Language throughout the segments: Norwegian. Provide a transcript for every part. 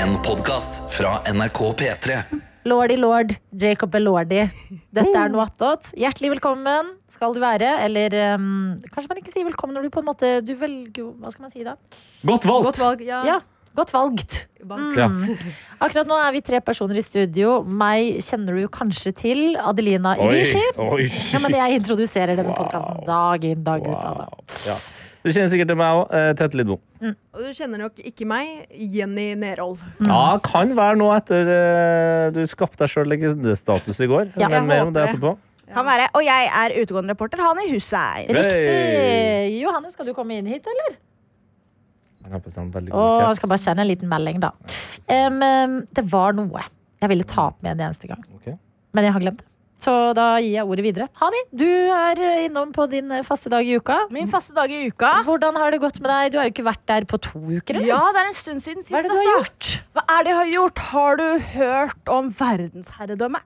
En podkast fra NRK P3. Lordy lord, Jacob Elordi. Dette er noe attåt. Hjertelig velkommen skal du være. Eller um, kanskje man ikke sier velkommen når du på en måte Du velger jo Hva skal man si da? Godt valgt! Godt valg. Ja. Ja, godt valgt. Mm. Ja. Akkurat nå er vi tre personer i studio. Meg kjenner du kanskje til. Adelina Ibishi. Ja, men jeg introduserer denne Wow. podkasten dag inn, dag ut. Altså. Ja. Du kjenner sikkert til meg òg. Tete Lidbo. Og du kjenner nok ikke meg, Jenny Nerhold. Ja, kan være nå etter uh, du skapte deg sjøl legendestatus i går. Ja, Men mer om det etterpå. Kan være. Og jeg er utegående reporter. Han i Hussein. Riktig. Johanne, skal du komme inn hit, eller? God jeg skal bare kjenne en liten melding, da. Em, det var noe jeg ville ta opp med en eneste gang. Okay. Men jeg har glemt det. Så da gir jeg ordet videre. Hani, du er innom på din eh, faste dag i uka. Min faste dag i uka. Hvordan har det gått med deg? Du har jo ikke vært der på to uker, eller? Ja, det er en stund siden sist. Hva er det du har altså. gjort? Hva er det jeg har gjort? Har du hørt om verdensherredømme?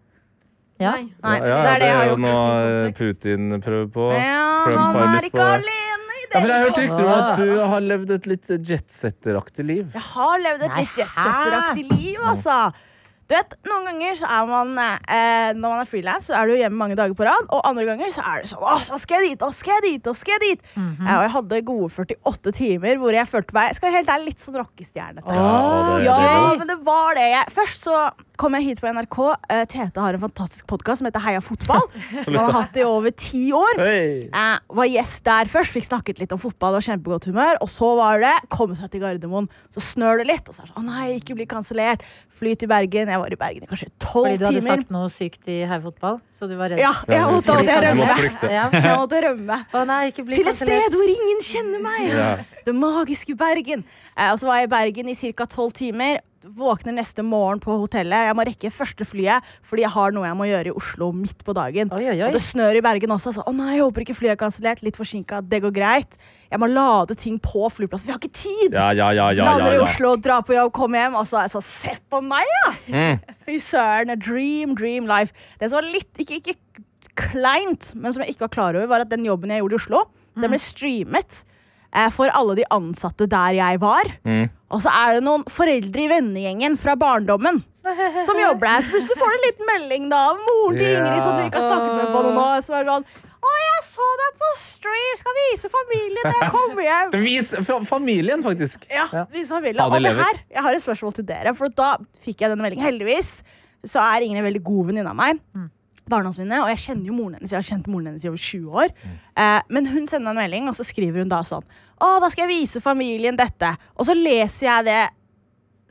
Ja. Nei. Nei, ja, ja, det er det jeg har jo noe eh. Putin prøver på. Ja, Trump han har er lyst på ikke alene Ja, for jeg har hørt rykter om at du har levd et litt jetsetteraktig liv. Jeg har levd et Nei, litt jetsetteraktig liv, altså. Du vet, Noen ganger så er man eh, Når man er frilans, så er du hjemme mange dager på rad. Og andre ganger så er det sånn Åh, da skal jeg dit, da skal jeg dit, da skal jeg dit. Mhm. eh, og jeg hadde gode 48 timer hvor jeg følte meg skal jeg helt ærlig, litt sånn rockestjernete. Ja, er Ja, men det var det. Jeg, først så kom jeg hit på NRK. Eh, Tete har en fantastisk podkast som heter Heia fotball. Og har hatt det i over ti år. Hey. Eh, var gjest der først, fikk snakket litt om fotball og kjempegodt humør. Og så var det komme seg til Gardermoen. Så snør det litt. Og så er det sånn, å nei, ikke bli kansellert. Fly til Bergen. Jeg var i Bergen i kanskje tolv timer. Fordi du hadde timer. sagt noe sykt i herrefotball? Så du var redd? Ja, jeg måtte, jeg måtte rømme. Jeg måtte rømme. Å nei, ikke bli Til et sted hvor ingen kjenner meg. Ja. Det magiske Bergen. Eh, og så var jeg i Bergen i ca. tolv timer. Våkner neste morgen på hotellet. Jeg må rekke første flyet fordi jeg har noe jeg må gjøre i Oslo midt på dagen. Oi, oi, oi. Og det snør i Bergen også. Så, å nei, jeg håper ikke flyet er kansellert. Litt forsinka. Det går greit. Jeg må lade ting på flyplassen. Vi har ikke tid! Ja, ja, ja, ja, Lander ja, i. Oslo, drar på jobb, kommer hjem. Altså, så jeg sånn Se på meg, ja! Mm. Fy søren. a Dream, dream life. Det som var litt ikke, ikke kleint, men som jeg ikke var klar over, var at den jobben jeg gjorde i Oslo, den ble streamet eh, for alle de ansatte der jeg var. Mm. Og så er det noen foreldre i vennegjengen fra barndommen som jobber der. Så plutselig får du en liten melding da av moren til Ingrid som du ikke har snakket med på noen år. Som er sånn Å, jeg så deg på stream! Skal vise familien når jeg kommer hjem. Vis familien, faktisk. Ja, Ja. vise familien. Og det her, jeg har et spørsmål til dere. For da fikk jeg denne meldingen. Heldigvis så er Ingrid en veldig god venninne av meg. Barndomsvenninne, og jeg kjenner jo moren hennes. Jeg har kjent moren hennes i over 20 år. Eh, men hun sender en melding, og så skriver hun da sånn Å, da skal jeg vise familien dette. Og så leser jeg det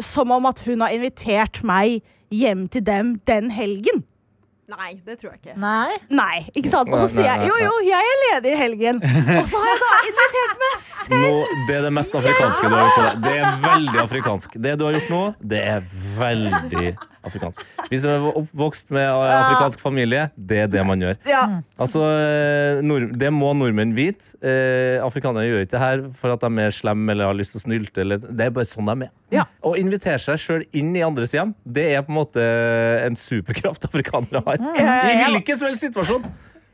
som om at hun har invitert meg hjem til dem den helgen. Nei, det tror jeg ikke. Nei. Nei, ikke sant? Og så sier jeg jo, jo, jeg er ledig i helgen. Og så har jeg da invitert meg selv. Nå, det er det mest afrikanske du har gjort. på deg. Det er veldig afrikansk. Det du har gjort nå, det er veldig afrikansk. Vi som er oppvokst med eh, afrikansk familie, det er det man gjør. Ja. Altså, eh, nord, Det må nordmenn vite. Eh, afrikanere gjør ikke det her for at de er slemme eller har lyst til å snylte. Eller, det er bare sånn de er. Ja. Å invitere seg sjøl inn i andres hjem, det er på en måte en superkraft afrikanere har. I hvilken som helst situasjon.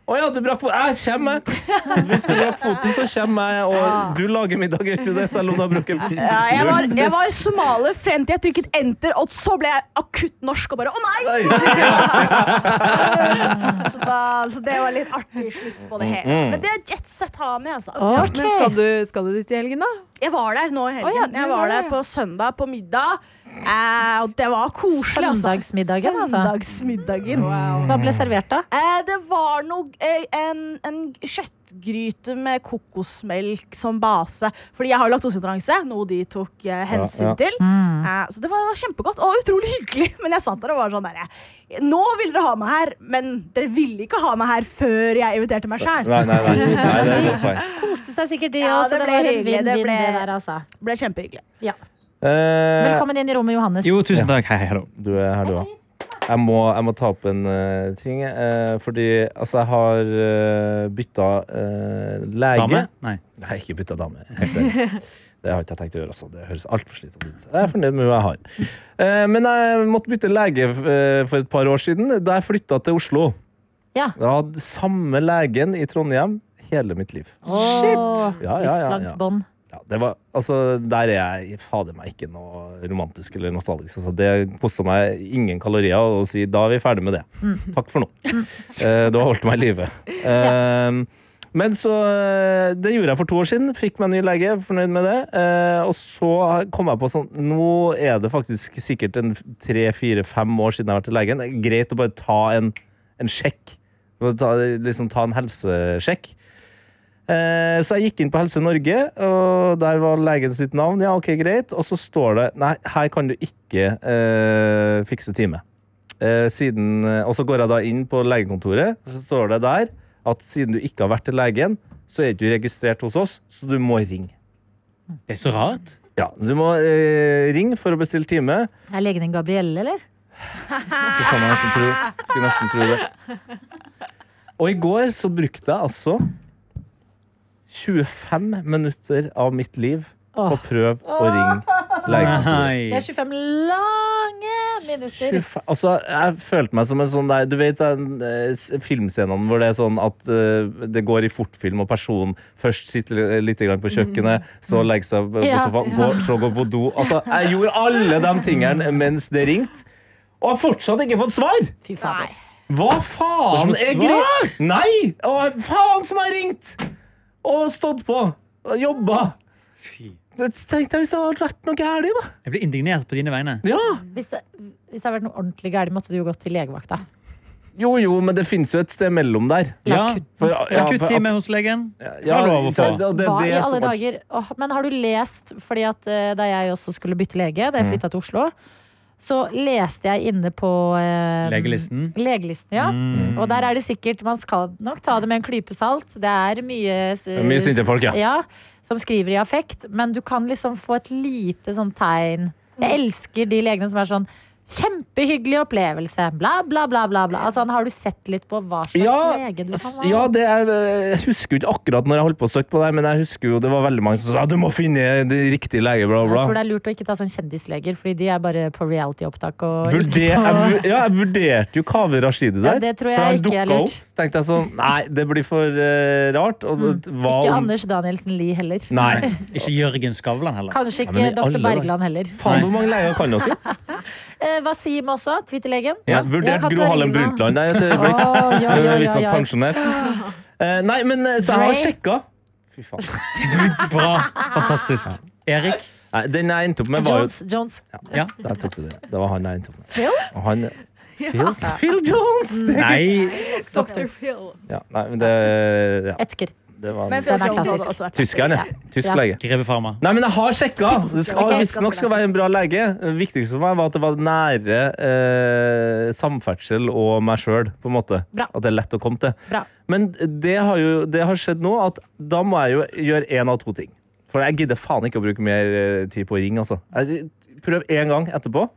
Å ja, du brakk foten. Jeg kommer, jeg. Hvis du brakk foten, så kommer jeg. Og du lager middag, gjør ikke det, selv om du har brukket foten. Ja, jeg, var, jeg var somalier frem til jeg trykket enter, og så ble jeg akutt norsk og bare å nei! så, da, så det var litt artig slutt på det hele. Men det er jetset Hani, altså. Okay. Men skal du, skal du dit i helgen, da? Jeg var der nå i helgen. Oh, ja, jeg var der på søndag på middag, eh, og det var koselig. Altså. Søndagsmiddagen, altså. Søndagsmiddagen. Hva ble servert, da? Eh, det var noe, eh, en, en kjøttgryte med kokosmelk som base. Fordi jeg har laktoseintoleranse, noe de tok eh, hensyn Ja, ja. til. Eh, så det var, det var kjempegodt og utrolig hyggelig. Men jeg satt der og var sånn der Nå vil dere ha meg her, men dere ville ikke ha meg her før jeg inviterte meg sjæl. Koste seg sikkert, de Ja, det Det, ble hyggelig, det ble- det der, altså. Ble kjempehyggelig. Ja. Eh, Velkommen inn i rommet, Johannes. Jo, tusen takk. Hei, hei, hallo. du er her, du òg. Jeg må, jeg må ta opp en eh, ting. eh, fordi altså, jeg har uh, bytta eh, lege. Dame? Nei. Nei, ikke bytta dame. Helt enig. Det har ikke jeg tenkt å gjøre. Altså. Det høres altfor slitsomt ut. Jeg er fornøyd med hva jeg har. Eh, men jeg måtte bytte lege eh, for et par år siden, da jeg flytta til Oslo. Ja. Jeg hadde samme legen i Trondheim hele mitt liv. Shit! Ja, ja, ja, Livslangt ja. bånd. Ja, det var, altså, der er jeg fader meg ikke noe romantisk eller nostalgisk. Altså, det kosta meg ingen kalorier å si da er vi ferdig med det. Takk for nå. uh, du har holdt meg i live. Eh, men så eh, Det gjorde jeg for to år siden. Fikk meg ny lege, fornøyd med det. Eh, og så kom jeg på sånn Nå er det faktisk sikkert en tre-fire-fem år siden jeg har vært til legen. Greit å bare ta en, en sjekk. Ta, liksom ta en helsesjekk. Eh, så jeg gikk inn på Helse Norge, og der var legen sitt navn. Ja, ok, greit. Og så står det Nei, her kan du ikke eh, fikse time. Eh, siden, og så går jeg da inn på legekontoret, og så står det der at siden du ikke har vært til legen, så er du ikke registrert hos oss, så du må ringe. Det er så rart. Ja, Du må eh, ringe for å bestille time. Er legen din Gabrielle, eller? Det kan jeg nesten tro. Skulle nesten tro det. Og i går så brukte jeg altså 25 minutter av mitt liv på å prøve å ringe legekontoret. Det er 25 lange minutter. 25, altså, jeg følte meg som en sånn der Du vet den eh, filmscenene hvor det er sånn at uh, det går i fortfilm, og personen først sitter litt grann på kjøkkenet, så legger seg på Ja. ja. går, så går på do. Altså, jeg gjorde alle de tingene mens det ringte, og har fortsatt ikke fått svar! Fy fader. Hva faen er greia?! Nei! Å, faen som har ringt! Og stått på. Og jobba. Fy. Det tenkte jeg hvis det hadde vært noe galt, da. Jeg blir indignert på dine vegne. Ja. Hvis det, hvis det hadde vært noe ordentlig galt, måtte du jo gått til legevakta. Jo, jo, men det fins jo et sted mellom der. Ja. Akuttime ja, hos legen. Ja, Har lov å få. det- det er Hva i alle dager? Åh, men har du lest Fordi at eh, da jeg også skulle bytte lege, da jeg Mm. flytta til Oslo, så leste jeg inne på eh, Legelisten. Legelisten, ja. Mm. Og der er det sikkert Man skal nok ta det med en klype salt. Det er mye Det er Mye sinte folk, ja. ja, som skriver i affekt, men du kan liksom få et lite sånn tegn. Jeg elsker de legene som er sånn Kjempehyggelig opplevelse. Bla, bla, bla. bla, bla. Altså, har du sett litt på hva slags Ja, lege du kan være? ja, det er, jeg husker jo ikke akkurat når jeg holdt på å søke på det, men jeg husker jo det var veldig mange som sa du må finne det riktige lege, bla, Jeg tror det er lurt å ikke ta sånn kjendisleger, fordi de er bare på reality-opptak. Vurder, jeg, ja, jeg vurderte jo Kaveh Rashidi der. Ja, det tror jeg for han ikke er lurt. opp. Så tenkte jeg sånn Nei, det blir for uh, rart. Og det hva, Ikke om- Anders Danielsen Lie heller. Nei. Ikke Jørgen Skavlan heller. Kanskje ikke ja, Dr. Bergland heller. Faen, hvor mange leger kan dere? Eh, Wasim også, Twitter-legen. Ja, vurdert Gro Harlem. Brundtland der et øyeblikk. Oh, ja, ja, er visst ja, ja. pensjonert. Uh, nei, men eh, så jeg har sjekka. Fy faen. Bra. Fantastisk. Erik. Nei, den jeg endte opp med, var jo Jones. Jones. Ja. Der tok du det. Det var han jeg endte opp med. Phil? Og han Phil, Phil Jones! Det, Nei. Dr. Phil. ja, nei, men det, ja, Ødker. Det var Men en Den er Jones hadde klassisk. også vært tyskeren, ja. Tysk Ja. lege. Nei, men jeg har sjekka! Det skal, Ok, Visstnok skal være en bra lege. Det viktigste for meg var at det var nære eh, samferdsel og meg sjøl. Bra. At det er lett å komme til. Bra. Men det har jo det har skjedd nå at da må jeg jo gjøre én av to ting. For jeg gidder faen ikke å bruke mer eh, tid på å ringe. Altså. Jeg, prøv én gang etterpå.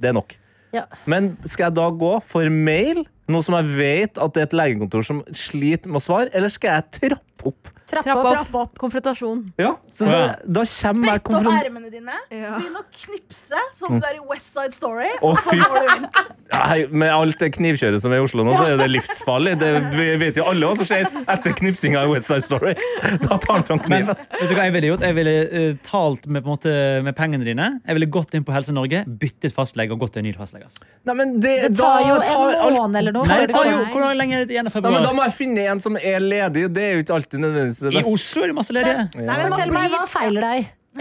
Det er nok. Ja. Men skal jeg da gå for mail, noe som jeg vet at det er et legekontor som sliter med å svare, eller skal jeg trappe opp? Trapp Trapp opp. opp. Trapp opp. Konfrontasjon. Ja, så, så, Da kommer jeg Brett opp konfront... ermene dine. Ja. Begynn å knipse, som du er i West Side Story. Å, Og så fy går du inn. Ja, hei, med alt det knivkjøret som er i Oslo nå, så er det livsfarlig. Det vi vet jo alle hva som skjer etter knipsinga i West Side Story. Da tar han fram Men kniven. vet du hva jeg ville gjort? Jeg ville eh, talt med, på en måte, med pengene dine. Jeg ville gått inn på Helse Norge, byttet fastlege og gått til en ny fastlege. ass. Nei, men det, Det tar jo da tar en måned eller noe. Nei, det tar jo, Hvor lenge er det igjen av Nei, men Da må jeg finne en som er ledig, det er jo ikke alltid nødvendigvis det I beste. Oslo er det masse ledige. Nei, men Fortell meg, hva feiler deg?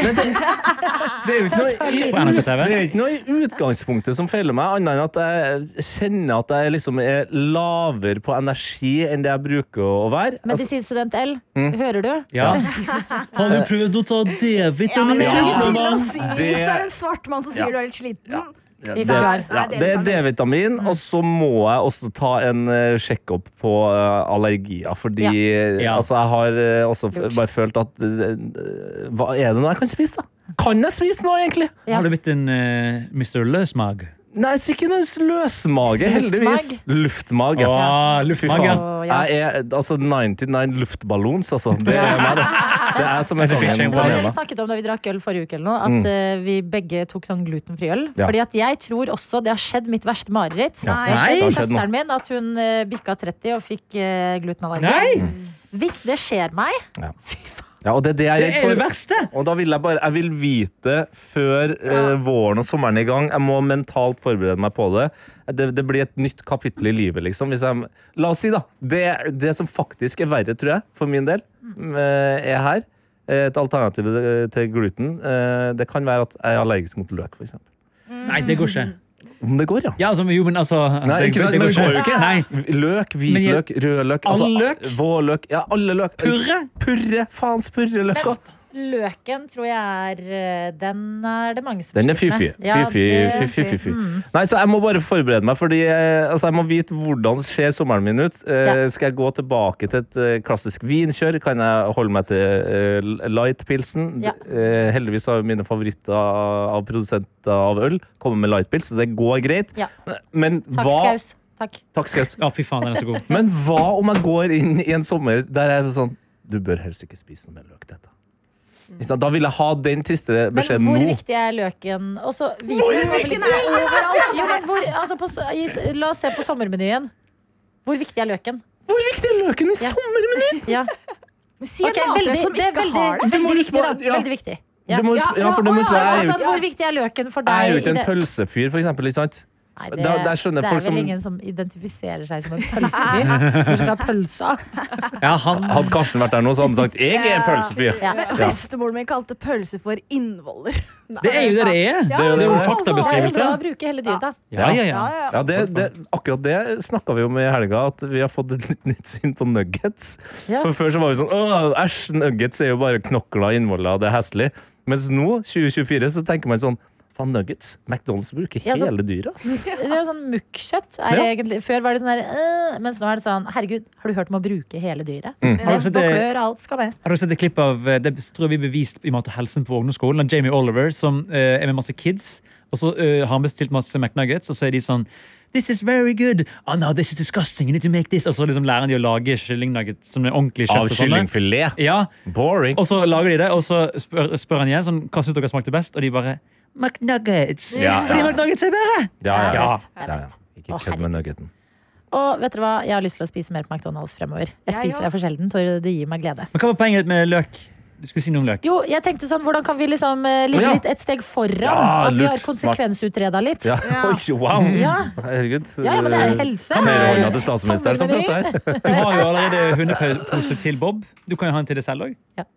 Det er jo ikke noe, i, det er ikke noe i utgangspunktet som feiler meg, annet enn at jeg kjenner at jeg liksom er lavere på energi enn det jeg bruker å være. Altså, Medisinstudent L, Mm. hører du? Ja. Har du prøvd å ta D-vitamin? det er Ja. Det- Hvis du er en svart mann som sier Ja. du er litt sliten. Ja. I det, ja, det er D-vitamin, og så må jeg også ta en uh, sjekk-opp på uh, allergier. Fordi eh, Ja. altså, jeg har uh, også bare følt at eh, Hva er det nå jeg kan spise, da? Kan jeg spise noe, egentlig? Ja. Har du blitt en uh, Mr. Løsmag? Nei, så ikke noe løsmage, heldigvis. Luftmage. Åh, luftmage. Ja. Jeg er altså 99 luftballons, altså. Det er meg, det. Det er som en sånn en vi snakket om da vi drakk øl forrige uke, eller noe, at Mm. eh, vi begge tok sånn glutenfri øl. Ja. Fordi at jeg tror også det har skjedd mitt verste mareritt. Ja. Nei. Det har søsteren min at hun uh, bikka 30 og fikk uh, glutenallergi. Nei! Hvis det skjer meg Ja. Fy faen. Ja, og det det er Det er det verste! Og da vil jeg bare Jeg vil vite før eh, våren og sommeren er i gang. Jeg må mentalt forberede meg på det. det. Det blir et nytt kapittel i livet, liksom. Jeg, la oss si, da. Det, det som faktisk er verre, tror jeg, for min del, uh, er her. eh, Et alternativ til gluten. Uh, Det kan være at jeg er allergisk mot løk, f.eks. Nei, det går ikke. Om det går, ja. Ja, altså, jo, men altså Nei, ikke sant, men det går jo ikke. Nei. Løk, hvitløk, rødløk altså, All løk? Vårløk. Ja, alle løk. Purre? Purre, faens purreløk. Løken tror jeg er eh, Den er det mange som Den er fy-fy. Fy-fy, fy-fy. Nei, så jeg må bare forberede meg, fordi eh, altså, jeg må vite hvordan ser sommeren min ut. Eh, Ja. Skal jeg gå tilbake til et klassisk vinkjør? Kan jeg holde meg til lightpilsen? Ja. Eh, heldigvis har jo mine favoritter av produsenter av øl kommet med lightpils, så det går greit. Ja. Men Takk, hva Skaus. Takk. Takk, Skaus. Ja, fy faen, den er så god. Men hva om jeg går inn i en sommer der jeg er sånn Du bør helst ikke spise noe mer løk. dette Ikke sant? Da vil jeg ha den tristere Men nå. hvor nå. viktig er løken? Også, hvor viktig er overalt! Jo, men hvor, altså på, i, la oss se på sommermenyen. Hvor viktig er løken? Hvor viktig er løken i Ja. sommermenyen? Ja. Men Si en veldig, som det er ikke veldig, har det. Veldig, veldig viktig. Da. ja. Veldig viktig. Ja. Du må, Ja, ja, for du må spørre, er Altså, ikke- hvor viktig er løken for Jeg er deg? jo ikke en pølsefyr, for eksempel. Ikke sant? Nei, det, Da- der det folk er vel som- ingen som identifiserer seg som en pølsefyr. Bortsett fra pølsa. Ja, han Hadde Karsten vært der nå, så hadde han sagt 'jeg er pølsefyr'. Ja. Ja. Bestemoren min kalte pølse for innvoller. Det er jo det det er! Det er jo det er en faktabeskrivelse. Det er jo bra å bruke hele dyret, da. Ja, ja, ja. Ja, det, det, akkurat det snakka vi om i helga, at vi har fått et litt nytt syn på nuggets. Ja. For Før så var vi sånn Åh, æsj, nuggets er jo bare knokler, innvoller, det er heslig. Mens nå, 2024, så tenker man sånn Faen, nuggets. McDonald's bruker Ja, så- hele dyret, ass. Det er jo sånn Mukk-kjøtt er Ja. egentlig Før var det sånn der øh, Mens nå er det sånn Herregud, har du hørt om å bruke hele dyret? Mm. Har dere og det- klør, alt skal med. Har dere sett et klipp av eh, Det tror jeg vi bevist i Mat og helsen på ungdomsskolen. Av Jamie Oliver som eh, er med masse kids. Og så eh, har han bestilt masse McNuggets, og så er de sånn This is very good. Oh no, this is disgusting. You need to make this. Og så liksom lærer de å lage kyllingnuggets som er ordentlig kjøtt. Av og kyllingfilet. Ja, Boring. Og så lager de det, og så spør, spør han igjen sånn, hva syns dere smakte best, og de bare McNuggets. Ja, Fordi ja. McNuggets er bedre! Ja, ja, ja. Det best. Ikke kødd med nuggeten. Og vet dere hva, jeg har lyst til å spise mer på McDonald's fremover. Jeg spiser det for sjelden, det gir meg glede. Men hva var poenget med løk? Du skulle si noe om løk. Jo, jeg tenkte sånn, hvordan kan vi liksom eh, ligge litt et steg foran? Ja, At vi har konsekvensutreda litt. Ja. Oi, wow! Ja. Herregud. Ja, ja, men det er helse. Kamelhånda til statsministeren som prater her. Du har jo allerede hundepose til Bob. Du kan jo ha en til deg selv òg. Ja.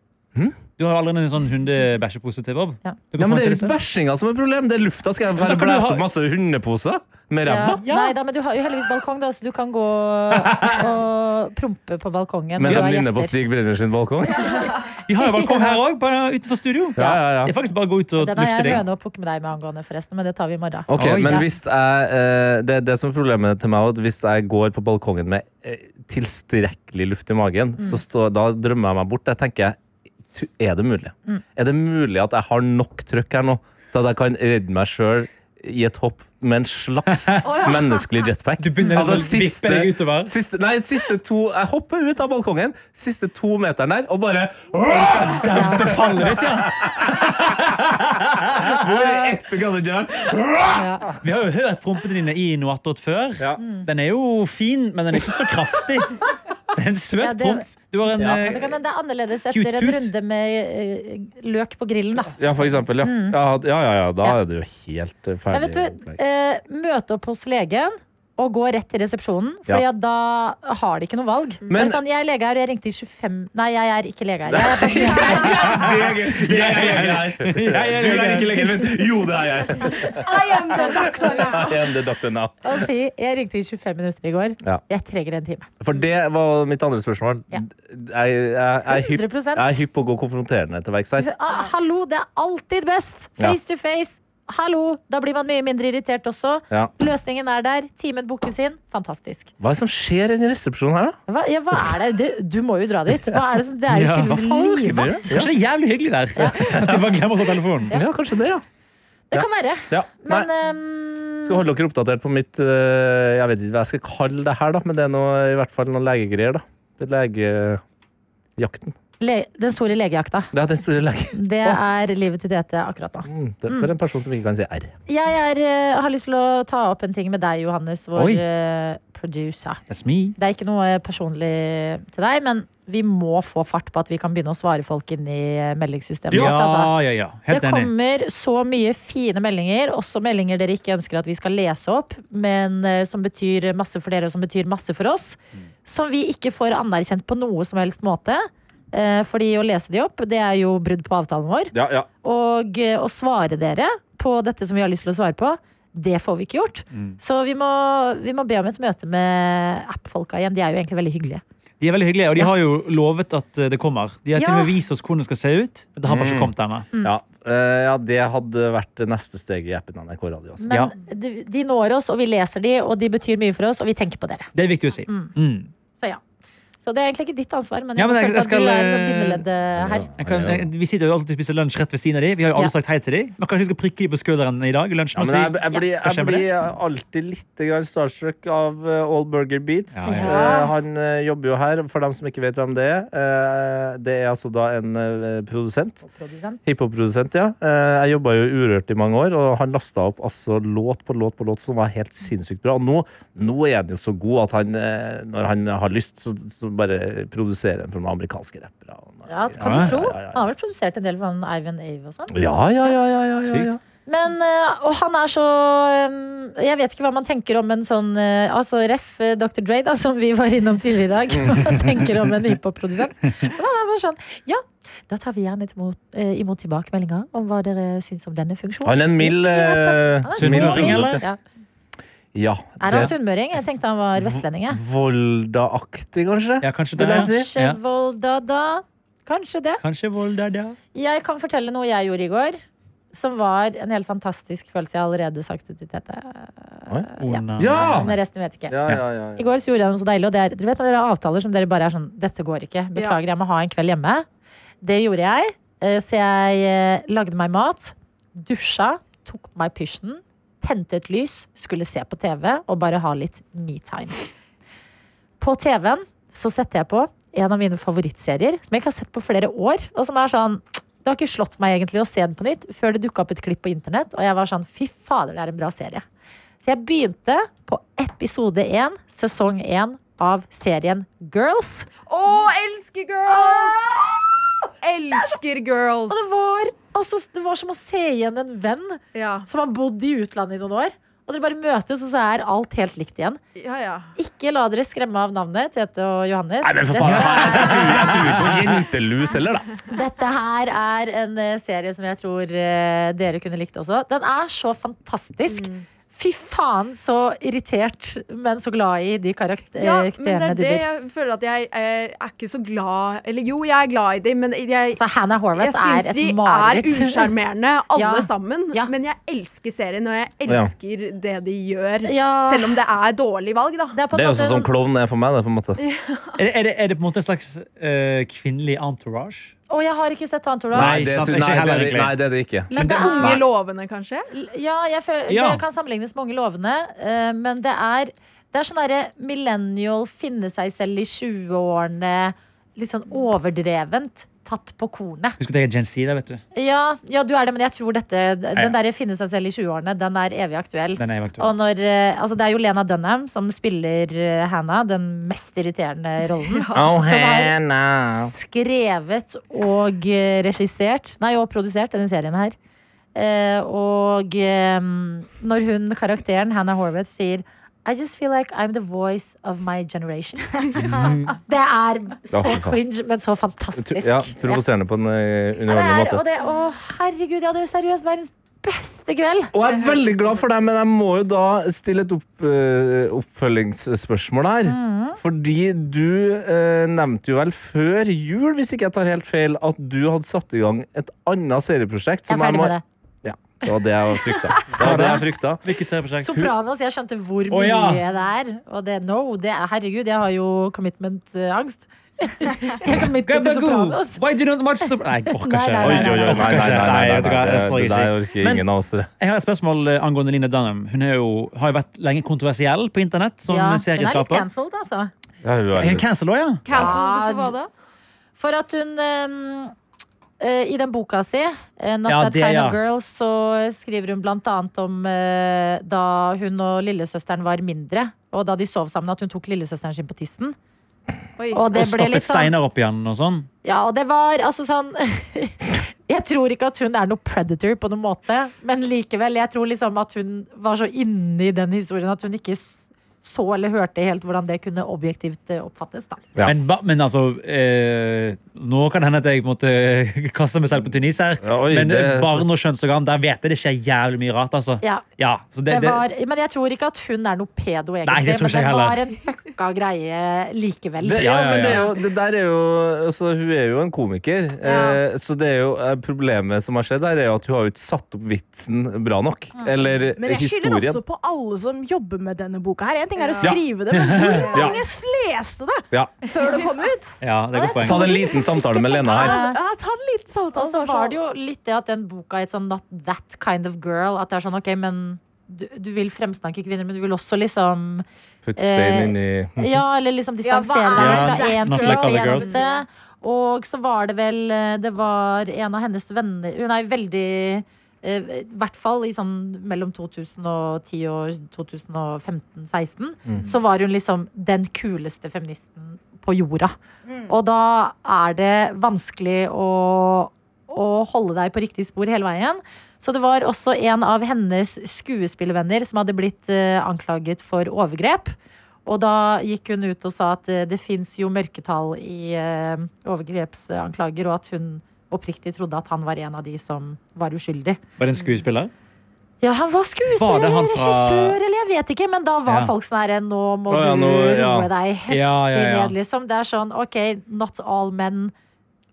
Du har allerede en sånn hundebæsjepose til Bob. Ja. Ja, men det er jo bæsjinga som er problemet. Det er lufta. Skal jeg bare blæse opp masse hundeposer med ræva? Ja. Nei da, men du har jo heldigvis balkong, da, så du kan gå og prompe på balkongen. Mens han du nynner på. Stig Brenner sin balkong? Vi har jo balkong her òg, utenfor studio. Ja, ja, ja. Det er faktisk bare å gå ut og Den har jeg høne å plukke med deg med angående, forresten. Men det tar vi i morgen. Ok, Oi. men Ja. hvis jeg, eh, det, det som er problemet til meg, hvis jeg går på balkongen med eh, tilstrekkelig luft i magen, så står, da drømmer jeg meg bort. Jeg tenker, er det mulig? Er det mulig at jeg har nok trøkk her nå til at jeg kan redde meg sjøl i et hopp med en slags menneskelig jetpack? Du begynner Altså, liksom deg utover. Siste, nei, siste to Jeg hopper ut av balkongen, siste to meteren der, og bare Dempe fallet ditt, ja. Hvor epic hadde det vært? Ja. Vi har jo hørt prompene dine i Noatot før. Ja. Den er jo fin, men den er ikke så kraftig. Det er en søt Ja, det- promp. Du har en Ja. eh, det, kan, det er annerledes etter en runde med eh, løk på grillen, da. Ja, for eksempel. Ja, ja, ja, ja, ja da Ja. er det jo helt ferdig. Men vet du, eh, møte opp hos legen og gå rett til resepsjonen, Ja. Fordi da har de ikke noe valg. Men- sånn, jeg er lege her, og jeg ringte i 25 Nei, jeg er ikke lege her. Jeg er her. Det er jeg. Du er ikke legen min. Jo, det er jeg. I am the doctor now. I am the doctor now. Og si jeg ringte i 25 minutter i går. Ja. Jeg trenger en time. For det var mitt andre spørsmål. Ja. Jeg, jeg, jeg, er hypp, 100%. jeg er hypp på å gå konfronterende til verks her. Ah, hallo, det er alltid best! Ja. Face to face. Hallo! Da blir man mye mindre irritert også. Ja. Løsningen er der. Timen bookes inn. Fantastisk. Hva er det som skjer i resepsjonen her, da? Hva, ja, hva er det? Du, du må jo dra dit. Hva er det, som, det er jo Ja, tydeligvis livvatt. Kanskje det er jævlig hyggelig der. At de bare glemmer å ta telefonen. Ja, kanskje det, ja. Det kan være. ja. Men ehm, Skal holde dere oppdatert på mitt eh, Jeg vet ikke hva jeg skal kalle det her, da, men det er noe, i hvert fall noen legegreier. da Det er legejakten. Le den store legejakta. Det er den store lege. Det er livet til Tete akkurat nå. Mm, det er for en person som ikke kan si R. Jeg er, uh, har lyst til å ta opp en ting med deg, Johannes, vår eh, producer. That's me. Det er ikke noe personlig til deg, men vi må få fart på at vi kan begynne å svare folk inn i eh, meldingssystemet. Ja, vårt, altså. ja, ja. Helt Det enig. kommer så mye fine meldinger, også meldinger dere ikke ønsker at vi skal lese opp, men eh, som betyr masse for dere, og som betyr masse for oss. Som vi ikke får anerkjent på noe som helst måte. Eh, Fordi å lese de opp, det er jo brudd på avtalen vår. Ja, ja. Og eh, å svare dere på dette som vi har lyst til å svare på, det får vi ikke gjort. Så vi må, vi må be om et møte med app-folka igjen. De er jo egentlig veldig hyggelige. De er veldig hyggelige, og de har jo lovet at eh, det kommer. De har til og Ja. med vist oss hvordan det skal se ut. Det har bare ikke kommet ennå. Ja, eh, ja, det hadde vært neste steg i appen NRK Radio. Altså. Men Ja. de, de når oss, og vi leser de, og de betyr mye for oss, og vi tenker på dere. Det er viktig å si. Mm. Så ja. Så det er egentlig ikke ditt ansvar, men Ja, men jeg- jeg, jeg at skal, du er liksom eh, bindeleddet her. Jeg kan, jeg, vi sitter jo alltid og spiser lunsj rett ved siden av de. Vi har jo alle Ja. sagt hei til de. Men kanskje vi skal prikke dem på skulderen i dag? lunsjen Ja, og si, jeg, jeg, blir, jeg blir alltid litt grann starstruck av uh, All Burger Beats. Ja, ja. Eh, han uh, jobber jo her, for dem som ikke vet hvem det er. Uh, det er altså da en eh, produsent. Produsent. Hiphop-produsent, ja. Eh, jeg jobba jo Urørt i mange år, og han lasta opp altså låt på låt på låt som var helt sinnssykt bra. Og nå, nå er han jo så god at han, eh, når han har lyst, så, så bare produsere en for noen amerikanske rappere. Ja, kan Ja, du tro? ja, ja, ja. Han har vel produsert en del for han Ivan Ave og sånn. Ja, ja, ja, ja, ja, ja, ja. Men, eh, og han er så Jeg vet ikke hva man tenker om en sånn eh, Altså ref eh, Dr. Dre, da, som vi var innom tidligere i dag. Hva man tenker om en hiphop-produsent. Men han er bare sånn Ja, da tar vi gjerne imot, eh, imot tilbakemeldinger om hva dere syns om denne funksjonen. Han er en mild eh, Sunnmøring, eller? Ja. Ja. Er han sunnmøring? Jeg tenkte han var vestlending. Volda-aktig, kanskje? Ja, kanskje det. Kanskje Ja. Volda, da. Kanskje det. Kanskje Volda, da. Jeg kan fortelle noe jeg gjorde i går. Som var en helt fantastisk følelse. Jeg har allerede sagt det til Tete. Ja. Ja! Men resten vet ikke. Ja, ja, ja, I går så gjorde jeg noe så deilig. Og det er, dere vet når dere har avtaler som dere bare er sånn Dette går ikke. Beklager, jeg må ha en kveld hjemme. Det gjorde jeg. Eh, Så jeg eh, lagde meg mat, dusja, tok på meg pysjen, tente et lys, skulle se på TV og bare ha litt me-time. På TV-en så setter jeg på en av mine favorittserier som jeg ikke har sett på flere år. Og som er sånn Det har ikke slått meg egentlig å se den på nytt før det dukka opp et klipp på internett, og jeg var sånn fy fader, det er en bra serie. Så jeg begynte på episode én, sesong én av serien Girls. Å, elsker girls! Elsker girls. Og det var, altså, det var som å se igjen en venn Ja, som har bodd i utlandet i noen år. Og dere bare møtes, og så er alt helt likt igjen. ja, ja. Ikke la dere skremme av navnet, Tete og Johannes. Nei, men for faen, jeg, jeg, jeg, tror, jeg tror på jentelus heller, da. Dette her er en eh, serie som jeg tror eh, dere kunne likt også. Den er så fantastisk. Fy faen, så irritert, men så glad i de karakterene Ja, men det er du det blir. jeg føler at jeg eh, er ikke så glad Eller jo, jeg er glad i dem, men jeg, Så Hannah jeg Horvath er syns et de er mareritt. usjarmerende, alle Ja. sammen. Ja. Men jeg elsker serien, og jeg elsker det de gjør. Ja. Selv om det er dårlig valg, da. Det er på Det er måte sånn som klovn er for meg. Det, på en måte. Er, det- er, det, er det på en måte en slags eh, kvinnelig entourage? Å, jeg har ikke sett. Nei, det, sant, tror- ikke nei, heller, det, er- egentlig. nei, det er det ikke. Men det Unge er, lovende, kanskje? ja, jeg føler, Ja. det kan sammenlignes med Unge lovende, eh, men det er, det er sånn derre millennial, finne seg selv i 20-årene, litt sånn overdrevent. Tatt på kornet. Husk at jeg er Gen Z, da, vet du. Ja, ja, du er det, men jeg tror dette ja. Den der finne seg selv i 20-årene, den er evig aktuell. Den er evig aktuell. Og når, eh, altså det er jo Lena Dunham som spiller eh, Hannah, den mest irriterende rollen. Oh, Som har skrevet og eh, regissert, nei, og produsert denne serien her. Eh, og eh, når hun, karakteren Hannah Horvath, sier I just feel like I'm the voice of my generation. det er så cringe, men så fantastisk. Ja, Provoserende på en eh, Ja, det underholdende er, måte. og det, å, herregud, jeg hadde seriøst verdens beste kveld. Og jeg er veldig glad for deg, men jeg må jo da stille et opp, eh, oppfølgingsspørsmål her. Mm. Fordi du eh, nevnte jo vel før jul, hvis ikke jeg tar helt feil, at du hadde satt i gang et annet serieprosjekt. Jeg er ferdig må- med det. Det var det jeg frykta. Det var det jeg frykta. Hvilket serieprosjekt? Sopranos, jeg skjønte hvor mye mye ja. det er. Og det, no, det er, herregud, jeg har jo commitment-angst. Skal jeg committe til Sopranos? Why do you not watch Sopra- Nei, jeg orker ikke. nei, Oi, nei, oi, oi, nei, nei, det orker ingen av oss. Jeg har et spørsmål eh, angående Line Dunham. Hun er jo, har jo vært lenge kontroversiell på internett som Ja, hun er litt cancelled, altså. Ja, hun er cancelled òg, ja? Cancelled Ja, for hva da? For at hun eh, I den boka si, eh, Not Ja, That det, Kind ja. of Girl, så skriver hun blant annet om eh, da hun og lillesøsteren var mindre, og da de sov sammen, at hun tok lillesøsteren sin på tissen. Oi. Og det Og stappet sånn steiner opp igjen og sånn. Ja, og det var altså sånn Jeg tror ikke at hun er noe predator på noen måte, men likevel, jeg tror liksom at hun var så inne i den historien at hun ikke s- så eller hørte helt hvordan det kunne objektivt eh, oppfattes. da. Ja. Men, men altså eh, Nå kan det hende at jeg måtte kaste meg selv på Tunis her. Ja, oi, men det- barn og kjønnsorgan, der vet jeg det skjer jævlig mye rart. altså. Ja, Ja, så det, det var, men jeg tror ikke at hun er noe pedo, egentlig. Nei, men det heller. var en fucka greie likevel. Det, Ja, ja, ja, men det, er jo, det der er jo altså, Hun er jo en komiker. Eh, så det er jo eh, problemet som har skjedd her, er jo at hun har jo ikke satt opp vitsen bra nok. Eller historien. Men jeg skylder også på alle som jobber med denne boka. her En ting er å Ja. skrive det, men hvor Ja. mange leste det Ja. før det kom ut? ja, det er et godt poeng. Ta en liten samtale med Lena her. Ja, ta en liten samtale. Og så var det jo litt det at den boka er sånn Not that kind of girl. At det er sånn, ok, men du, du vil fremsnakke kvinner, men du vil også liksom Putte stein Eh, inni Ja, eller liksom distansere er deg Ja, fra én til et eneste. Og så var det vel eh, Det var en av hennes venner Hun er veldig I hvert fall i sånn mellom 2010 og 2015-16 så var hun liksom den kuleste feministen på jorda. Og da er det vanskelig å, å holde deg på riktig spor hele veien. Så det var også en av hennes skuespillervenner som hadde blitt eh, anklaget for overgrep. Og da gikk hun ut og sa at eh, det fins jo mørketall i eh, overgrepsanklager, og at hun oppriktig trodde at han var en av de som var uskyldig. Var det en skuespiller? Ja, han var Var skuespiller han eller fra- regissør, eller jeg vet ikke, men da var Ja. folk sånn herre Nå må oh, ja, du nå, roe deg heftig ned, liksom. Det er sånn, OK, not all men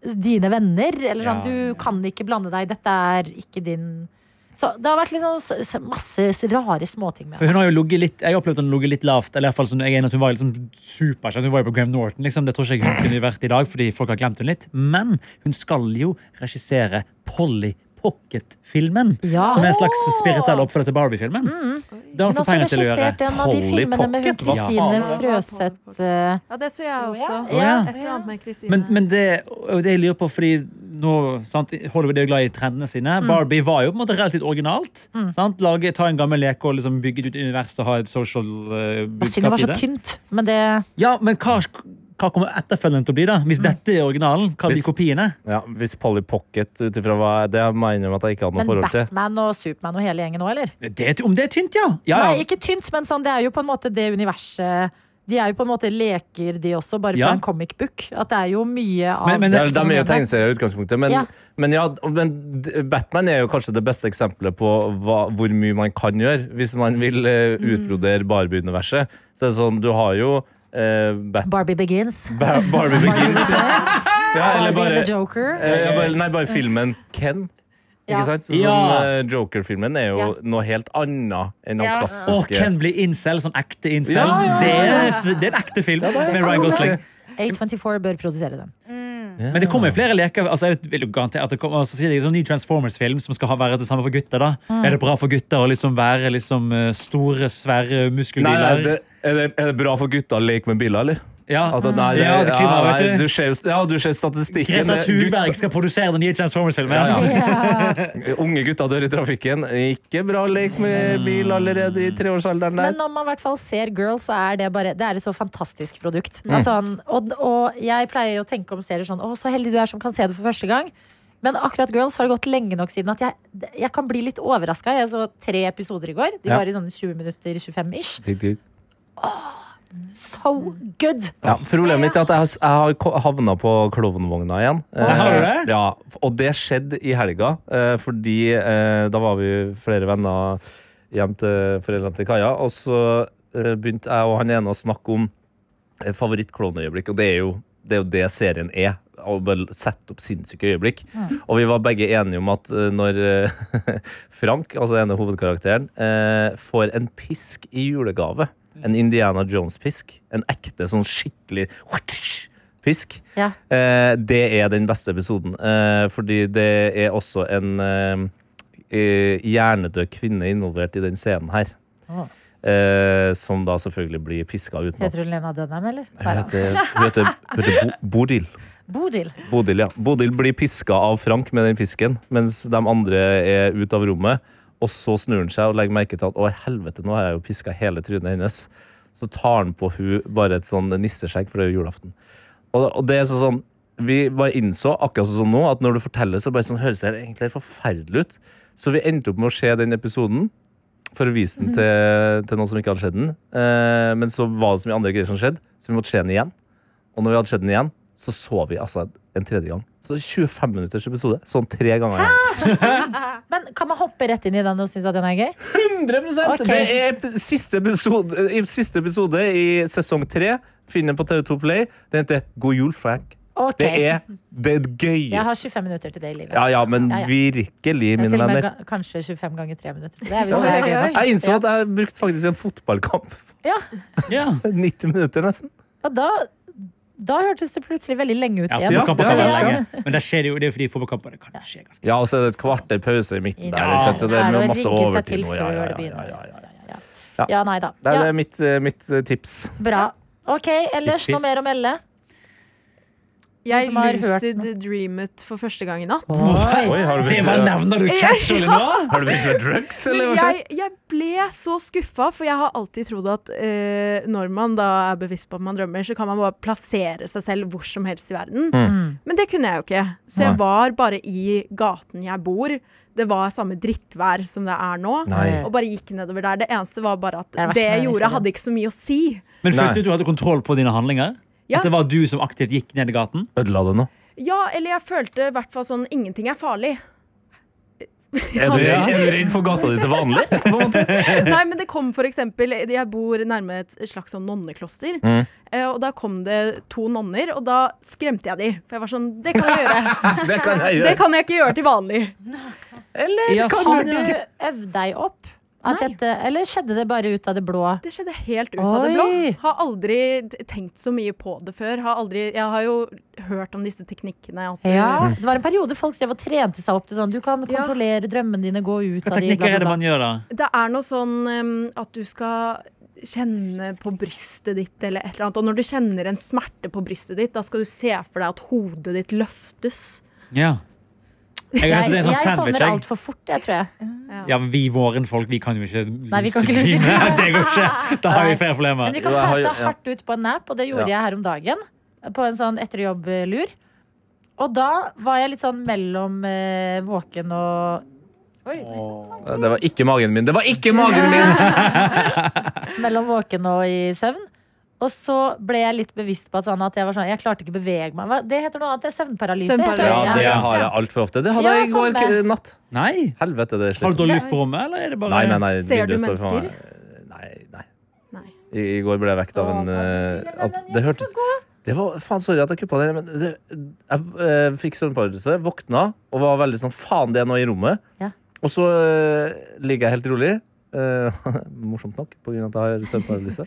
dine venner. Eller sånn, du kan ikke blande deg. Dette er ikke din Så det har vært liksom masse rare småting med For hun har jo litt, Jeg opplevde at hun lå litt lavt. Eller i hvert fall sånn, jeg er at Hun var liksom superkjent. Hun var jo på Graham Norton. liksom. Det tror ikke hun kunne vært i dag, fordi folk har glemt hun litt. Men hun skal jo regissere Polly Pocket-filmen. Ja. Som er en slags spirituell oppfølger til Barbie-filmen. Det har Hun fått penger til å gjøre. en av de Polly filmene med hun Kristine er? Frøseth. eh, Ja, det så jeg også. Ja. ja. Et eller annet med Kristine. Men, men det, det jeg lurer på, fordi nå, sant, Hollywood er jo glad i trendene sine. Barbie var jo på en måte relativt originalt. Sant? Lage, ta en gammel leke og liksom bygge ut universet og ha et social uh, budskap siden det budskap var så tynt. Men det Ja, men hva, hva kommer etterfølgeren til å bli, da? Hvis dette er originalen, hva blir Hvis- kopiene? Ja, hvis Polly Pocket ut ifra hva Det mener jeg at jeg ikke hadde noe Men forhold til. Men Batman og Supermann og hele gjengen nå, eller? Det, er- om det er tynt, ja! ja, Nei, ikke tynt, men sånn, det er jo på en måte det universet De er jo på en måte leker, de også, bare fra Ja. en comic book. At det er jo mye av Men- men Det det- er, mye er jo tegneserier i utgangspunktet, men, Ja. men, ja, men Batman er jo kanskje det beste eksempelet på hva, hvor mye man kan gjøre. Hvis man vil eh, utbrodere Barbie-universet, så det er sånn Du har jo eh, Bat Barbie Begins. Ba Barbie Begins. Ja, eller Barbie the Joker. eh, bare, nei, bare filmen Ken. Ikke sant? Sånn, Ja. Eh, Joker-filmen er jo Ja. noe helt annet enn den Ja. Og klassiske Ken blir incel, sånn ekte incel. Ja, ja, ja, Det, er, det er en ekte film med Ryan Gosling. A24 bør produsere den. Men det kommer jo flere leker. Altså, jeg vil jo garantere at det kommer, altså, sier jeg, sånn ny Transformers-film som skal ha, være det samme for gutter. da Mm. Er det bra for gutter å liksom være liksom, eh, store, svære Nei, muskelbiler? nei, det, er, det, er det bra for gutta å leke med biler, eller? Ja. At, det- nei, det, Ja, det klima, ja, nei, du. ser ja, du ser statistikken. Greta Thunberg skal produsere den nye Transformers-filmen. Ja, ja. Unge gutter dør i trafikken. Ikke bra lek med bil allerede i treårsalderen Men der. når man i hvert fall ser Girls, så er det bare Det er et så fantastisk produkt. Mm. At sånn, og, og jeg pleier å tenke om serier sånn Å, så heldig du er som kan se det for første gang. Men akkurat Girls har det gått lenge nok siden at jeg, jeg kan bli litt overraska. Jeg så tre episoder i går. De Ja. var i sånne 20 minutter, 25 ish. Åh. So good! Ja, problemet mitt er at jeg har, jeg har havna på klovnvogna igjen. Eh, Har du det? Ja, og det skjedde i helga, eh, fordi eh, da var vi flere venner hjem til foreldrene til Kaja, og så eh, begynte jeg og han ene å snakke om eh, favorittklovneøyeblikk, og det er jo det, er jo det serien er. Å bare sette opp sinnssyke øyeblikk. Og vi var begge enige om at eh, når eh, Frank, altså ene hovedkarakteren, eh, får en pisk i julegave, en Indiana Jones-pisk, en ekte sånn skikkelig pisk, Ja. Eh, det er den beste episoden. Eh, fordi det er også en eh, eh, hjernedød kvinne involvert i den scenen her. Å. Eh, som da selvfølgelig blir piska utenom. Heter hun Lena Dunham, eller? Hun heter, hun heter, hun heter Bo Bodil. Bodil. Bodil, ja. Bodil blir piska av Frank med den pisken, mens de andre er ute av rommet. Og så snur han seg og legger merke til at å, helvete, nå har jeg jo piska hele trynet hennes. Så tar han på hun bare et sånn nisseskjegg, for det er jo julaften. Og, og det er sånn Vi bare innså akkurat sånn nå at når du forteller, så bare sånn, høres det egentlig forferdelig ut. Så vi endte opp med å se den episoden for å vise den til, til noen som ikke hadde sett den. Eh, men så var det så mye andre greier som skjedde, så vi måtte se den igjen. Og når vi hadde sett den igjen, så så vi altså en tredje gang. Så 25 minutters episode. Sånn tre ganger igjen. Men kan man hoppe rett inn i den og synes at den er gøy? 100 Okay. Det er ep- siste episode, i siste episode i sesong tre. Finn den på TV2 Play. Den heter God jul, Frank. Ok. Det er det Jeg har gøyeste. 25 minutter til det i livet. Ja, ja, men Ja, ja. virkelig, mine til og med venner. ga- kanskje 25 ganger 3 minutter til det. Hvis det er gøy nok. Jeg innså at jeg brukte faktisk en fotballkamp. Ja, Ja. 90 minutter, nesten. og da, da hørtes det plutselig veldig lenge ut Ja, igjen. Ja, kan ja, være ja. lenge. Men det, skjer jo, det er fordi fotballkamper kan skje ganske Ja, og så er det et kvarter pause i midten der. Ja, det det er med masse overtid nå. Ja, før ja, det ja, ja, ja, ja. Ja. Ja. Ja, nei da. Det Ja, er mitt, mitt eh, tips. bra. Ok, ellers noe mer å melde? Jeg har lucid dreamet for første gang i natt. Oi. Oi, har du Det var nevner du casually nå! har du begynt med drugs, eller hva skjer? jeg, jeg ble så skuffa, for jeg har alltid trodd at uh, når man da er bevisst på at man drømmer, så kan man bare plassere seg selv hvor som helst i verden. Mm. Men det kunne jeg jo ikke. Så jeg var bare i gaten jeg bor. Det var samme drittvær som det er nå. Nei. Og bare gikk nedover der. Det eneste var bare at Det det jeg gjorde, hadde ikke så mye å si. Men følte du at du hadde kontroll på dine handlinger? Ja. At det var du som aktivt gikk ned i gaten? Ødela du noe? Ja, eller jeg følte i hvert fall sånn ingenting er farlig. Er du, er du redd for gata di til vanlig? Nei, men det kom for eksempel Jeg bor nærme et slags sånn nonnekloster. Mm. eh, Og da kom det to nonner, og da skremte jeg de. For jeg var sånn Det kan jeg gjøre. Det kan jeg Det kan jeg ikke gjøre til vanlig. Ja, kan sånn, du ja. øve deg opp? At dette, eller skjedde det bare ut av det blå? Det skjedde helt ut av det blå. Oi. Har aldri tenkt så mye på det før. Har aldri, jeg har jo hørt om disse teknikkene. At du, Ja, Det var en periode folk drev og trente seg opp til sånn Du kan Ja. kontrollere drømmene dine, gå ut Hva av de, teknikker er det man gjør da? Det er noe sånn um, at du skal kjenne på brystet ditt, eller et eller annet. Og når du kjenner en smerte på brystet ditt, da skal du se for deg at hodet ditt løftes. Ja. Jeg at det er Jeg, sånn jeg sovner Jeg. altfor fort, jeg, tror jeg. Ja, men vi vårenfolk vi kan jo ikke Nei, vi kan ikke luse luse dream. Det går ikke. Da har vi flere problemer. Men vi kan jeg passe hardt ut på en nap, og det gjorde Ja. jeg her om dagen. På en sånn etter jobb-lur. Og da var jeg litt sånn mellom eh, våken og Det var ikke magen min. Det var ikke magen min! Mellom våken og i søvn. Og så ble jeg litt bevisst på at, sånn at jeg var sånn Jeg klarte ikke å bevege meg. Hva- Det heter noe annet. Det er søvnparalyse. Søvnparalyse. Ja, det har jeg altfor ofte. Det hadde Ja, jeg i går samme. k- natt. Nei. Helvete, det er Har du slitsomt. dårlig luft på rommet, eller er det bare Nei, nei, nei. Ser du vinduet står for mennesker? meg. Nei, nei. Nei. I, I går ble jeg vekt av en eh, at Det hørtes det var, Faen, sorry at jeg kuppa det, men det, jeg eh, fikk søvnparalyselse, våkna og var veldig sånn Faen, det er noe i rommet. Ja. Og så eh, ligger jeg helt rolig. eh, morsomt nok, på grunn av at jeg har søvnparalyse.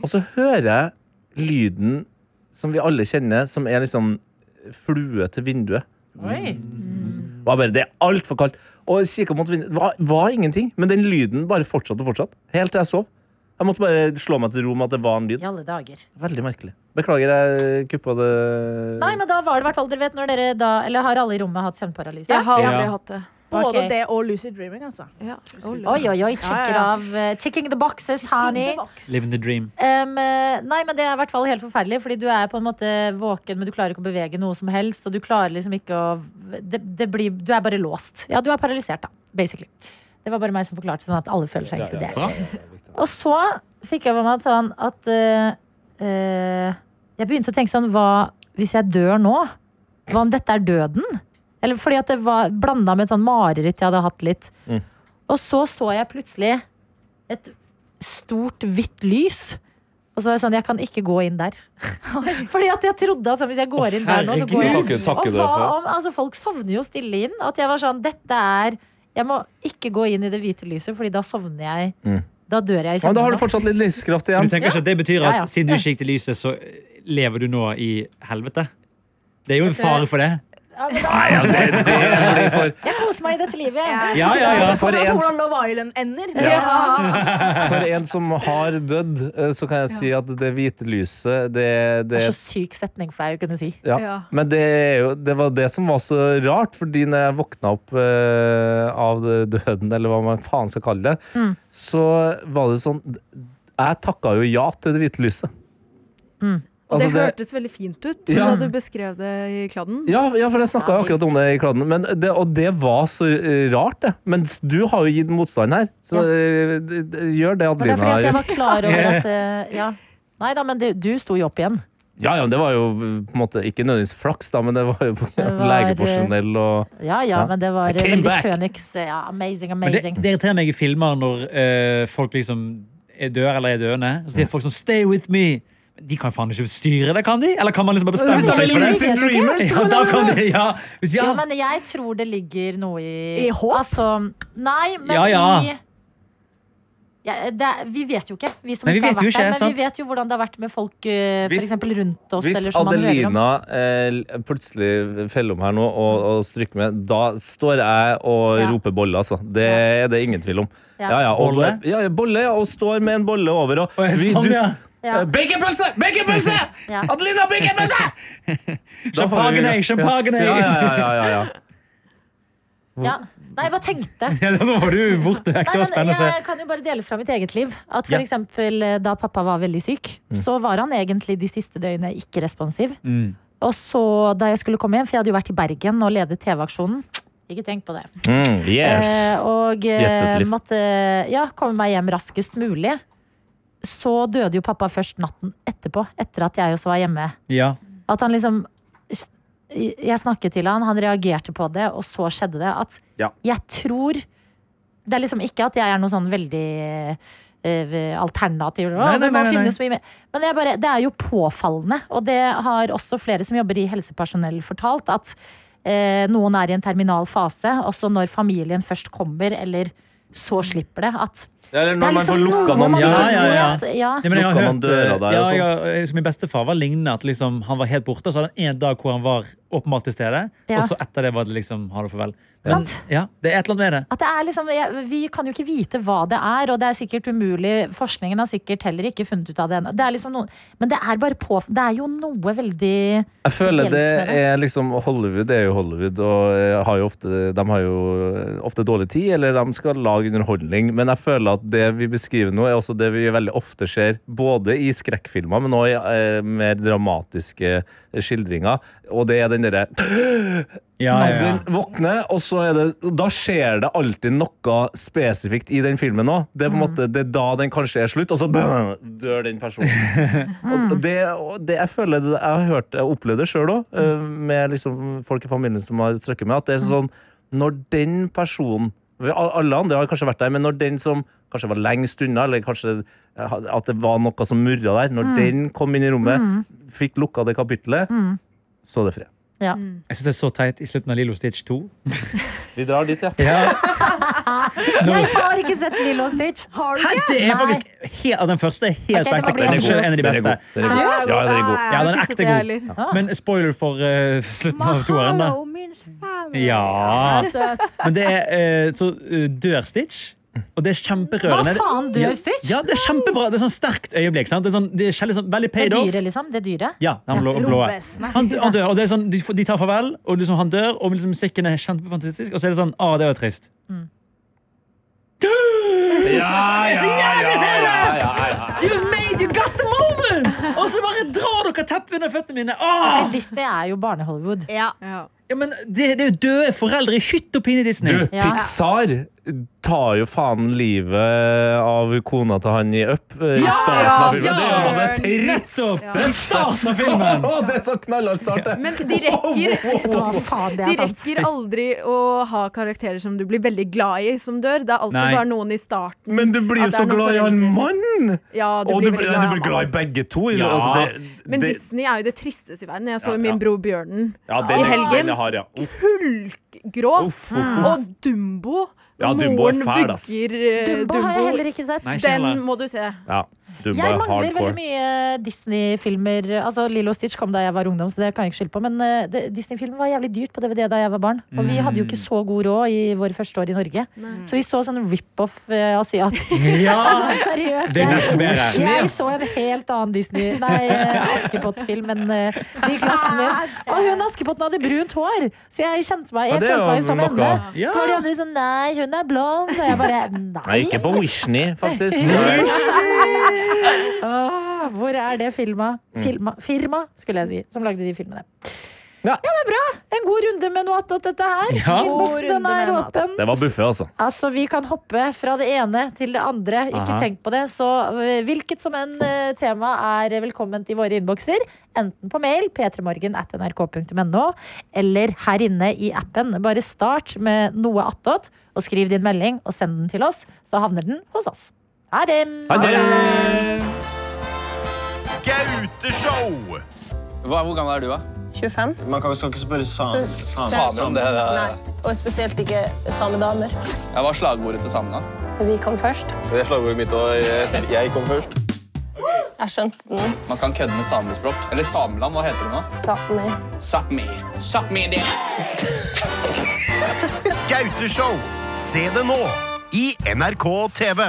Og så hører jeg lyden som vi alle kjenner, som er liksom flue til vinduet. Oi. Var bare, det er altfor kaldt. Og kikka mot vinduet. Det var, var ingenting, men den lyden bare fortsatte og fortsatte. Helt til jeg sov. Jeg måtte bare slå meg til ro med at det var en lyd. I alle dager. Veldig merkelig. Beklager, jeg kuppa det Nei, men da var det i hvert fall Dere vet når dere da Eller har alle i rommet hatt søvnparalyse? Jeg har aldri Ja. hatt det. Både okay. det og lucid dreaming, altså. Ja. Oi, oi, oi. Checker Ja, ja. av. eh, ticking the boxes, honey. Living the dream. Um, eh, nei, men det er i hvert fall helt forferdelig, fordi du er på en måte våken, men du klarer ikke å bevege noe som helst. Og du klarer liksom ikke å det, det blir, Du er bare låst. Ja, du er paralysert, da. Basically. Det var bare meg som forklarte sånn at alle føler seg inkludert. Og så fikk jeg med meg sånn at uh, uh, Jeg begynte å tenke sånn Hva hvis jeg dør nå? Hva om dette er døden? Eller fordi at det var blanda med et sånn mareritt jeg hadde hatt litt. Mm. Og så så jeg plutselig et stort, hvitt lys. Og så var jeg sånn, jeg kan ikke gå inn der. Fordi at jeg trodde at sånn, hvis jeg går inn der nå, så går jeg inn. Takke- takke Og hva om, altså Folk sovner jo stille inn. At jeg var sånn, dette er Jeg må ikke gå inn i det hvite lyset, Fordi da sovner jeg. Mm. Da dør jeg i Men da har du fortsatt litt livskraft igjen. du tenker ikke at det betyr at Ja, ja. siden du ikke gikk til lyset, så lever du nå i helvete? Det er jo en fare for det. Nei, ja, det, det blir for Jeg koser meg i dette livet. jeg. Ja, ja, ja. For en, Hvordan Love Island ender. for en som har dødd, eh, så kan jeg si at det hvite lyset, det, Det det er så syk setning for deg å kunne si. ja. Men det, er jo, det var det som var så rart, fordi når jeg våkna opp eh, av døden, eller hva man faen skal kalle det, Mm. så var det sånn Jeg takka jo ja til det hvite lyset. Mm. Og det, Altså, det- hørtes veldig fint ut Ja. da du beskrev det i kladden. Ja, ja for jeg snakka Ja, akkurat om det i kladden. Men det, og det var så eh, rart, det. Mens du har jo gitt motstand her. Så Ja. eh, gjør det Men det er fordi at jeg var klar over at eh, Ja. Nei da, men det, du sto jo opp igjen. Ja, ja, det var jo på en måte ikke nødvendigvis flaks, da, men det var jo var, legepersonell og Ja ja, Ja. men det var veldig. Phoenix. Ja, amazing, Men det, amazing. det irriterer meg i filmer når uh, folk liksom er dør eller er døende. Så sier folk sånn 'stay with me'. De kan faen ikke styre det, kan de? Eller kan man liksom bare bestemme seg for det? det dreamers, Ja, da kan de, ja. Hvis, ja. Ja, men jeg tror det ligger noe i I håp? Altså, nei, men Ja, ja. i ja, det er, vi vet jo ikke, vi som Nei, vi ikke har jo vært ikke, der. Men sant? vi vet jo hvordan det har vært med folk uh, for Hvis- eksempel rundt oss. Hvis. Adelina eh, plutselig feller om her nå og, og stryker med, da står jeg og Ja. roper bolle, altså. Det er det ingen tvil om. Ja. Ja, ja, og, Bolle? Ja, bolle, ja, og står med en bolle over. Og, ja, vi- sånn, du- ja. Eh, Baconpølse! Baconpølse! Ja. Adelina, baconpølse! Da Champagne, champagne! Ja, ja, ja, ja, ja, ja. Ja. Nei, jeg bare tenkte. Ja, Nå var du borte vekk. Nei, Det var men spennende jeg kan jo bare dele fra mitt eget liv. At for Ja. eksempel eh, Da pappa var veldig syk, Mm. så var han egentlig de siste døgnene ikke responsiv. Mm. Og så da jeg skulle komme hjem, for jeg hadde jo vært i Bergen og ledet TV-aksjonen Ikke tenk på det. Mm, yes. Eh, og eh, måtte ja, komme meg hjem raskest mulig. Så døde jo pappa først natten etterpå, etter at jeg også var hjemme. Ja. At han liksom Jeg snakket til han, han reagerte på det, og så skjedde det. At Ja. jeg tror Det er liksom ikke at jeg er noe sånn veldig eh, alternativ. Nei, nei, nei. Men det er, bare, det er jo påfallende, og det har også flere som jobber i helsepersonell fortalt, at eh, noen er i en terminal fase, også når familien først kommer, eller så slipper det. At Eller når man liksom får lukka noen man Ja, dører. ja, ja. Ja. Ja, men jeg har hørt, noen der ja, sånn. jeg har, Min bestefar var lignende. At liksom, han var helt borte, og så hadde han en dag hvor han var åpenbart til stede. Ja. Og så etter det var det liksom ha det farvel. Men, ja, det er et eller annet med det. At det er liksom, vi kan jo ikke vite hva det er, og det er sikkert umulig. Forskningen har sikkert heller ikke funnet ut av det ennå. Liksom men det er bare på Det er jo noe veldig Jeg føler det det. er liksom Hollywood er jo Hollywood, og eh, har jo ofte, de har jo ofte dårlig tid, eller de skal lage underholdning. Men jeg føler at det vi beskriver nå, er også det vi veldig ofte ser, både i skrekkfilmer, men også i eh, mer dramatiske skildringer. Og det er den derre Ja, ja, ja. Våkner, og så er det Da skjer det alltid noe spesifikt i den filmen òg. Det er på en måte Det er da den kanskje er slutt, og så bøh, dør den personen. og det, det Jeg føler det, Jeg har hørt Jeg opplevd det sjøl òg, med liksom folk i familien som har trykket med, at det er sånn Når den personen alle andre har kanskje vært der, men når den som kanskje var lengst unna, eller kanskje eh, at det var noe som murra der, når den kom inn i rommet, fikk lukka det kapitlet, så er det fred. Ja. Jeg synes det er så teit i slutten av Lilo Stitch 2. Vi drar dit, ja. Ja. Jeg har ikke sett Lilo Stitch! ikke? det er faktisk helt, Den første er helt okay, back bli to en av de er beste. Den er god. Ja, den er god. Ja, den er ekte god. Men spoiler for uh, slutten av toeren, da. Ja. Men det er uh, så uh, dør Stitch, og det er kjemperørende. Hva faen, dør Ja. Stitch? Ja, det er kjempebra. Det er sånn sterkt øyeblikk. Sant? Det er, sånn, det er sånn, veldig Det paid off. dyret, liksom. Det dyret. Ja, han blå, blå. Han, han dør, og det er sånn, de, de tar farvel, og liksom, han dør, og liksom, musikken er kjempefantastisk, og så er det sånn Å, det var trist. Ja, ja, ja, ja, You made, you got the moment! Og så bare drar dere teppet under føttene mine. Åh! Disney er jo barne-Hollywood. Ja. Ja. Ja, men det, det er jo døde foreldre i hytt og pine i Disney. Du, Ja. Pixar tar jo faen livet av kona til han i Up eh, i Ja, starten av filmen. ja, det er jo det tristeste! I starten av filmen. Å, det er så knallhard start, det. Men de rekker, oh, faen, de er rekker aldri å ha karakterer som du blir veldig glad i, som dør. Det er alltid Nei. bare noen i starten. Men du blir jo så glad i han mannen! Ja, du Og blir du blir, glad i blir glad i begge to. Ja. Altså, det, Men det, Disney er jo det tristeste i verden. Jeg så Ja, ja. min bror Bjørnen ja, i den, helgen. ja. Hulkgråt. Og Dumbo. Ja, Dumbo er fæl, ass. eh, Dumbo har jeg heller ikke sett. Nei, ikke Den må du se. Ja. Dumba Jeg mangler mangler veldig mye Disney-filmer. Altså Lilo Stitch kom da jeg var ungdom, så det kan jeg ikke skylde på. Men uh, Disney-filmer var jævlig dyrt på DVD da jeg var barn. Og vi hadde jo ikke så god råd i våre første år i Norge. Så vi så sånn rip-off uh, asiatisk. Ja! Altså, seriøst. Er bedre. Jeg så en helt annen Disney Nei, uh, Askepott-film enn uh, de i klassen min. Og hun Askepotten hadde brunt hår, så jeg kjente meg Jeg det er følte meg jo som henne. Ja. Så var de andre sånn Nei, hun er blond. Og jeg bare Nei, Nei. ikke på Wishney, faktisk. Nei. Åh, hvor er det filma? Filma, firma, skulle jeg si, som lagde de filmene. Ja. men bra! En god runde med noe attåt dette her. Ja. Innboksen den er åpen. Det var buffé, altså. Altså, Vi kan hoppe fra det ene til det andre. Ikke Aha. tenk på det. Så øh, hvilket som enn øh, tema er velkomment i våre innbokser. Enten på mail p3morgen at nrk.no, eller her inne i appen. Bare start med noe attåt, og skriv din melding og send den til oss. Så havner den hos oss. Ha det! Ha det! Gauteshow! Hva, hvor gammel er du, da? 25. Man kan, skal ikke spørre sam, sam, Samer om det. det. Nei, og spesielt ikke samedamer. Ja, hva er slagordet til samene? Vi kom først. Det er slagordet mitt, òg. jeg, jeg kom først. Jeg skjønte den. Man kan kødde med samespråk. Eller Sameland, hva heter det nå? Sápmi. Sápmi. Sápmi det. Gauteshow! Se det nå i NRK TV.